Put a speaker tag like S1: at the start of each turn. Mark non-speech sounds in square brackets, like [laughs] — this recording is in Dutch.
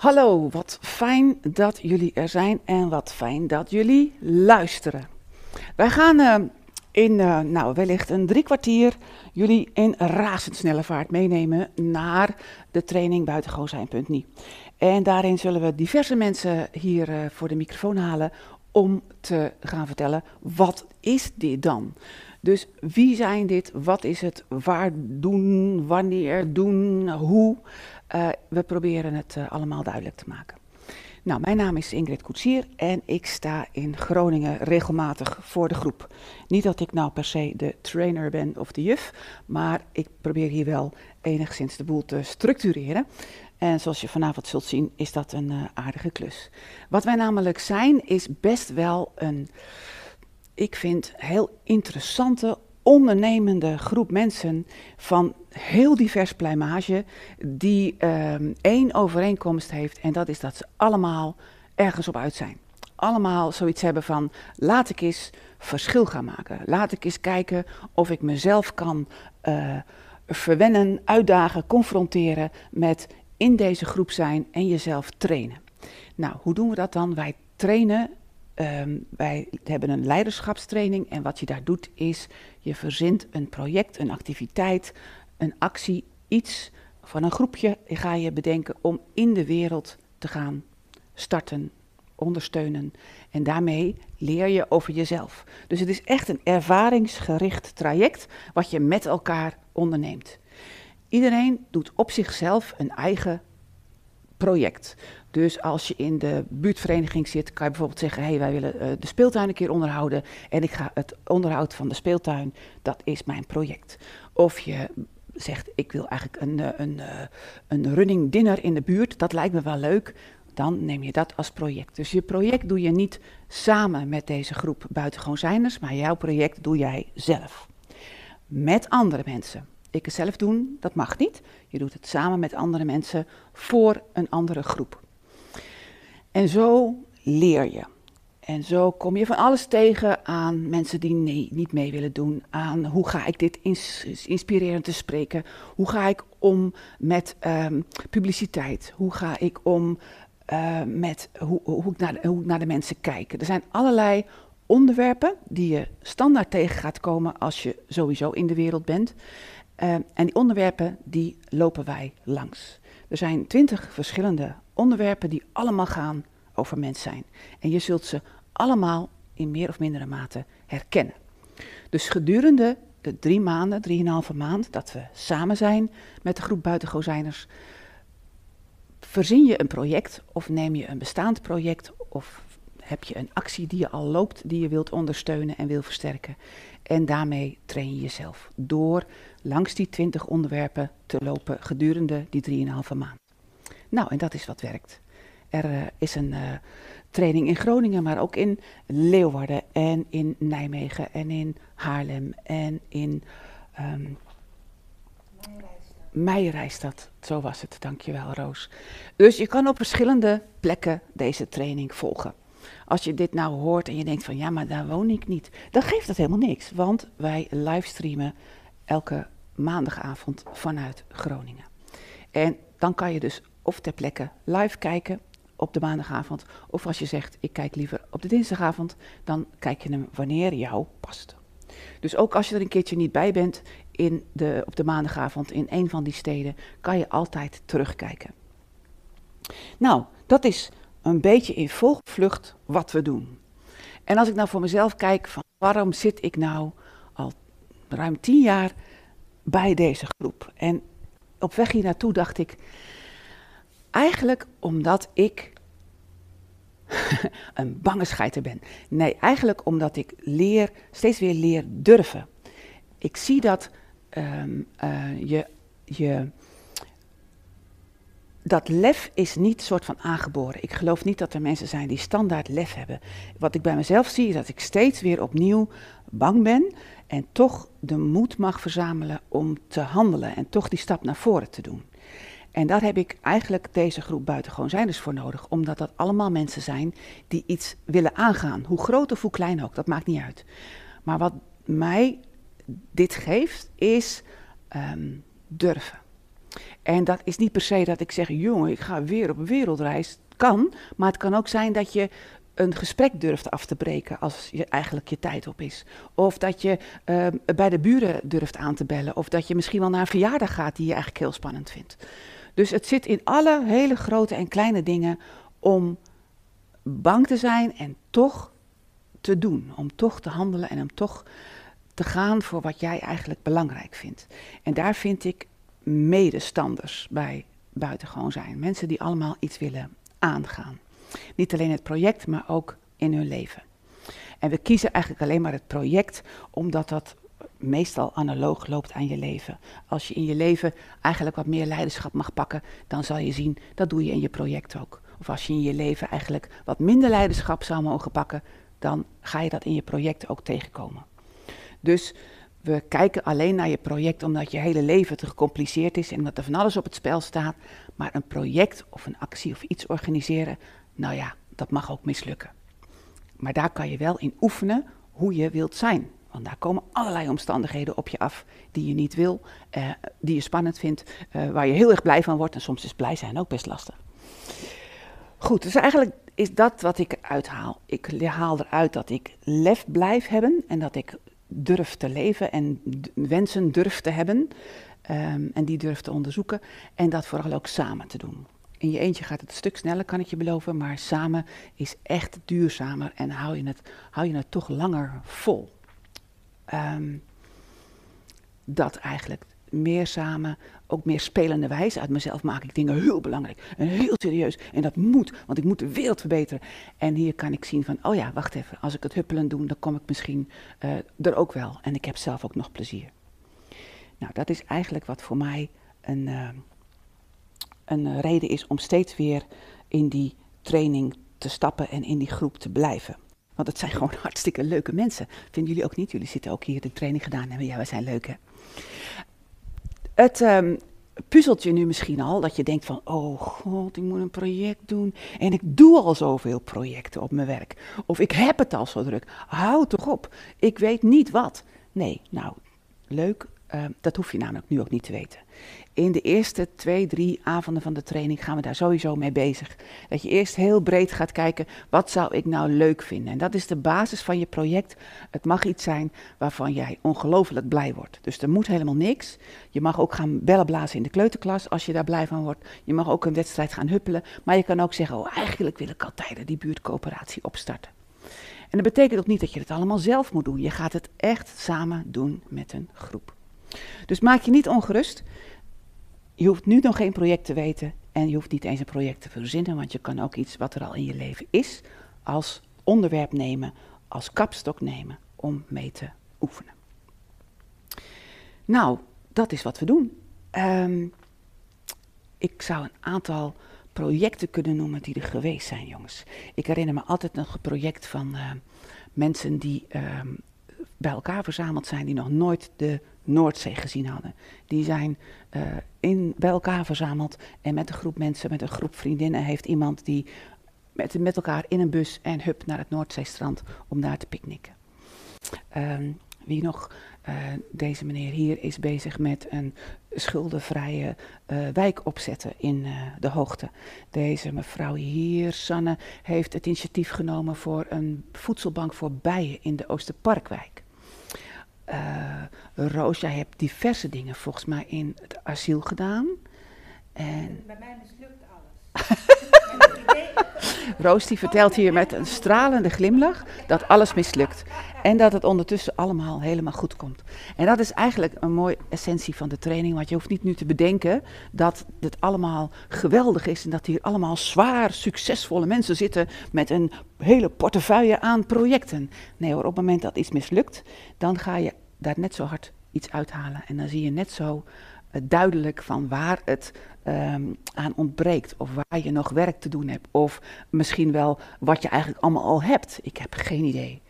S1: Hallo, wat fijn dat jullie er zijn en wat fijn dat jullie luisteren. Wij gaan eh, in eh, nou, wellicht een drie kwartier jullie in razendsnelle vaart meenemen naar de training buitengozijn.nie. En daarin zullen we diverse mensen hier eh, voor de microfoon halen om te gaan vertellen wat is dit dan? Dus wie zijn dit? Wat is het? Waar doen? Wanneer doen? Hoe? Uh, we proberen het uh, allemaal duidelijk te maken. Nou, mijn naam is Ingrid Koetsier en ik sta in Groningen regelmatig voor de groep. Niet dat ik nou per se de trainer ben of de juf, maar ik probeer hier wel enigszins de boel te structureren. En zoals je vanavond zult zien, is dat een uh, aardige klus. Wat wij namelijk zijn, is best wel een, ik vind, heel interessante, ondernemende groep mensen van heel divers pluimage, die um, één overeenkomst heeft. En dat is dat ze allemaal ergens op uit zijn. Allemaal zoiets hebben van, laat ik eens verschil gaan maken. Laat ik eens kijken of ik mezelf kan uh, verwennen, uitdagen, confronteren met in deze groep zijn en jezelf trainen. Nou, hoe doen we dat dan? Wij trainen, um, wij hebben een leiderschapstraining en wat je daar doet is, je verzint een project, een activiteit, een actie, iets van een groepje ga je bedenken om in de wereld te gaan starten, ondersteunen. En daarmee leer je over jezelf. Dus het is echt een ervaringsgericht traject wat je met elkaar onderneemt. Iedereen doet op zichzelf een eigen project. Dus als je in de buurtvereniging zit, kan je bijvoorbeeld zeggen: hey, wij willen uh, de speeltuin een keer onderhouden. En ik ga het onderhoud van de speeltuin, dat is mijn project. Of je zegt: ik wil eigenlijk een, een, een, eh, een running dinner in de buurt, dat lijkt me wel leuk. Dan neem je dat als project. Dus je project doe je niet samen met deze groep buitengewoon zijners, maar jouw project doe jij zelf. Met andere mensen ik het zelf doen, dat mag niet. Je doet het samen met andere mensen voor een andere groep. En zo leer je. En zo kom je van alles tegen aan mensen die nee, niet mee willen doen. Aan hoe ga ik dit ins inspirerend te spreken? Hoe ga ik om met um, publiciteit? Hoe ga ik om uh, met hoe, hoe, ik naar de, hoe ik naar de mensen kijk? Er zijn allerlei onderwerpen die je standaard tegen gaat komen als je sowieso in de wereld bent. Uh, en die onderwerpen die lopen wij langs. Er zijn twintig verschillende onderwerpen die allemaal gaan over mens zijn. En je zult ze allemaal in meer of mindere mate herkennen. Dus gedurende de drie maanden, drieënhalve maand dat we samen zijn met de groep buitengozijners, verzin je een project of neem je een bestaand project of heb je een actie die je al loopt, die je wilt ondersteunen en wil versterken. En daarmee train je jezelf door langs die 20 onderwerpen te lopen gedurende die 3,5 maand. Nou, en dat is wat werkt. Er uh, is een uh, training in Groningen, maar ook in Leeuwarden en in Nijmegen en in Haarlem en in um, Meijerijstad. Zo was het, dankjewel Roos. Dus je kan op verschillende plekken deze training volgen. Als je dit nou hoort en je denkt van ja, maar daar woon ik niet, dan geeft dat helemaal niks. Want wij livestreamen elke maandagavond vanuit Groningen. En dan kan je dus of ter plekke live kijken op de maandagavond, of als je zegt ik kijk liever op de dinsdagavond, dan kijk je hem wanneer jou past. Dus ook als je er een keertje niet bij bent in de, op de maandagavond in een van die steden, kan je altijd terugkijken. Nou, dat is een beetje in volvlucht wat we doen. En als ik nou voor mezelf kijk van waarom zit ik nou al ruim tien jaar bij deze groep? En op weg hier naartoe dacht ik, eigenlijk omdat ik [laughs] een bange scheiter ben. Nee, eigenlijk omdat ik leer, steeds weer leer durven. Ik zie dat um, uh, je, je dat lef is niet soort van aangeboren. Ik geloof niet dat er mensen zijn die standaard lef hebben. Wat ik bij mezelf zie is dat ik steeds weer opnieuw bang ben en toch de moed mag verzamelen om te handelen en toch die stap naar voren te doen. En daar heb ik eigenlijk deze groep buitengewoon zijners voor nodig, omdat dat allemaal mensen zijn die iets willen aangaan. Hoe groot of hoe klein ook, dat maakt niet uit. Maar wat mij dit geeft, is um, durven. En dat is niet per se dat ik zeg, jongen, ik ga weer op een wereldreis. Kan, maar het kan ook zijn dat je een gesprek durft af te breken als je eigenlijk je tijd op is. Of dat je ehm, bij de buren durft aan te bellen. Of dat je misschien wel naar een verjaardag gaat die je eigenlijk heel spannend vindt. Dus het zit in alle hele grote en kleine dingen om bang te zijn en toch te doen. Om toch te handelen en om toch te gaan voor wat jij eigenlijk belangrijk vindt. En daar vind ik medestanders bij buitengewoon zijn. Mensen die allemaal iets willen aangaan. Niet alleen het project, maar ook in hun leven. En we kiezen eigenlijk alleen maar het project omdat dat meestal analoog loopt aan je leven. Als je in je leven eigenlijk wat meer leiderschap mag pakken, dan zal je zien dat doe je in je project ook. Of als je in je leven eigenlijk wat minder leiderschap zou mogen pakken, dan ga je dat in je project ook tegenkomen. Dus we kijken alleen naar je project omdat je hele leven te gecompliceerd is en omdat er van alles op het spel staat. Maar een project of een actie of iets organiseren, nou ja, dat mag ook mislukken. Maar daar kan je wel in oefenen hoe je wilt zijn. Want daar komen allerlei omstandigheden op je af die je niet wil, eh, die je spannend vindt, eh, waar je heel erg blij van wordt. En soms is blij zijn ook best lastig. Goed, dus eigenlijk is dat wat ik uithaal. Ik haal eruit dat ik lef blijf hebben en dat ik durf te leven en wensen durf te hebben. Ehm, en die durf te onderzoeken. En dat vooral ook samen te doen. In je eentje gaat het een stuk sneller, kan ik je beloven. Maar samen is echt duurzamer en hou je het, hou je het toch langer vol. Ehm, dat eigenlijk meer samen, ook meer spelende wijze. Uit mezelf maak ik dingen heel belangrijk en heel serieus. En dat moet, want ik moet de wereld verbeteren. En hier kan ik zien van, oh ja, wacht even. Als ik het huppelen doe, dan kom ik misschien uh, er ook wel. En ik heb zelf ook nog plezier. Nou, dat is eigenlijk wat voor mij een, uh, een reden is om steeds weer in die training te stappen en in die groep te blijven. Want het zijn [laughs] gewoon hartstikke leuke mensen. Vinden jullie ook niet? Jullie zitten ook hier de training gedaan hebben. Ja, wij zijn leuk hè. Het um, puzzelt je nu misschien al dat je denkt van, oh god, ik moet een project doen. En ik doe al zoveel projecten op mijn werk. Of ik heb het al zo druk. Hou toch op. Ik weet niet wat. Nee, nou, leuk. Uh, dat hoef je namelijk nu ook niet te weten in de eerste twee, drie avonden van de training gaan we daar sowieso mee bezig. Dat je eerst heel breed gaat kijken, wat zou ik nou leuk vinden? En dat is de basis van je project. Het mag iets zijn waarvan jij ongelooflijk blij wordt. Dus er moet helemaal niks. Je mag ook gaan bellen blazen in de kleuterklas als je daar blij van wordt. Je mag ook een wedstrijd gaan huppelen. Maar je kan ook zeggen, oh eigenlijk wil ik altijd die buurtcoöperatie opstarten. En dat betekent ook niet dat je het allemaal zelf moet doen. Je gaat het echt samen doen met een groep. Dus maak je niet ongerust je hoeft nu nog geen project te weten en je hoeft niet eens een project te verzinnen, want je kan ook iets wat er al in je leven is, als onderwerp nemen, als kapstok nemen om mee te oefenen. Nou, dat is wat we doen. Ehm, ik zou een aantal projecten kunnen noemen die er geweest zijn, jongens. Ik herinner me altijd nog een project van uh, mensen die uh, bij elkaar verzameld zijn, die nog nooit de Noordzee gezien hadden. Die zijn uh, in, bij elkaar verzameld en met een groep mensen, met een groep vriendinnen, heeft iemand die met, met elkaar in een bus en hup naar het Noordzeestrand om daar te picknicken. Um, wie nog, uh, deze meneer hier is bezig met een schuldenvrije uh, wijk opzetten in uh, de hoogte. Deze mevrouw hier, Sanne, heeft het initiatief genomen voor een voedselbank voor bijen in de Oosterparkwijk. Roos, jij hebt diverse dingen volgens mij in het asiel gedaan.
S2: En... Bij mij mislukt alles. [laughs]
S1: Roos die vertelt hier met een stralende glimlach dat alles mislukt. En dat het ondertussen allemaal helemaal goed komt. En dat is eigenlijk een mooie essentie van de training. Want je hoeft niet nu te bedenken dat het allemaal geweldig is. En dat hier allemaal zwaar succesvolle mensen zitten met een hele portefeuille aan projecten. Nee hoor, op het moment dat iets mislukt, dan ga je daar net zo hard iets uithalen. En dan zie je net zo duidelijk van waar het um, aan ontbreekt. Of waar je nog werk te doen hebt. Of misschien wel wat je eigenlijk allemaal al hebt. Ik heb geen idee.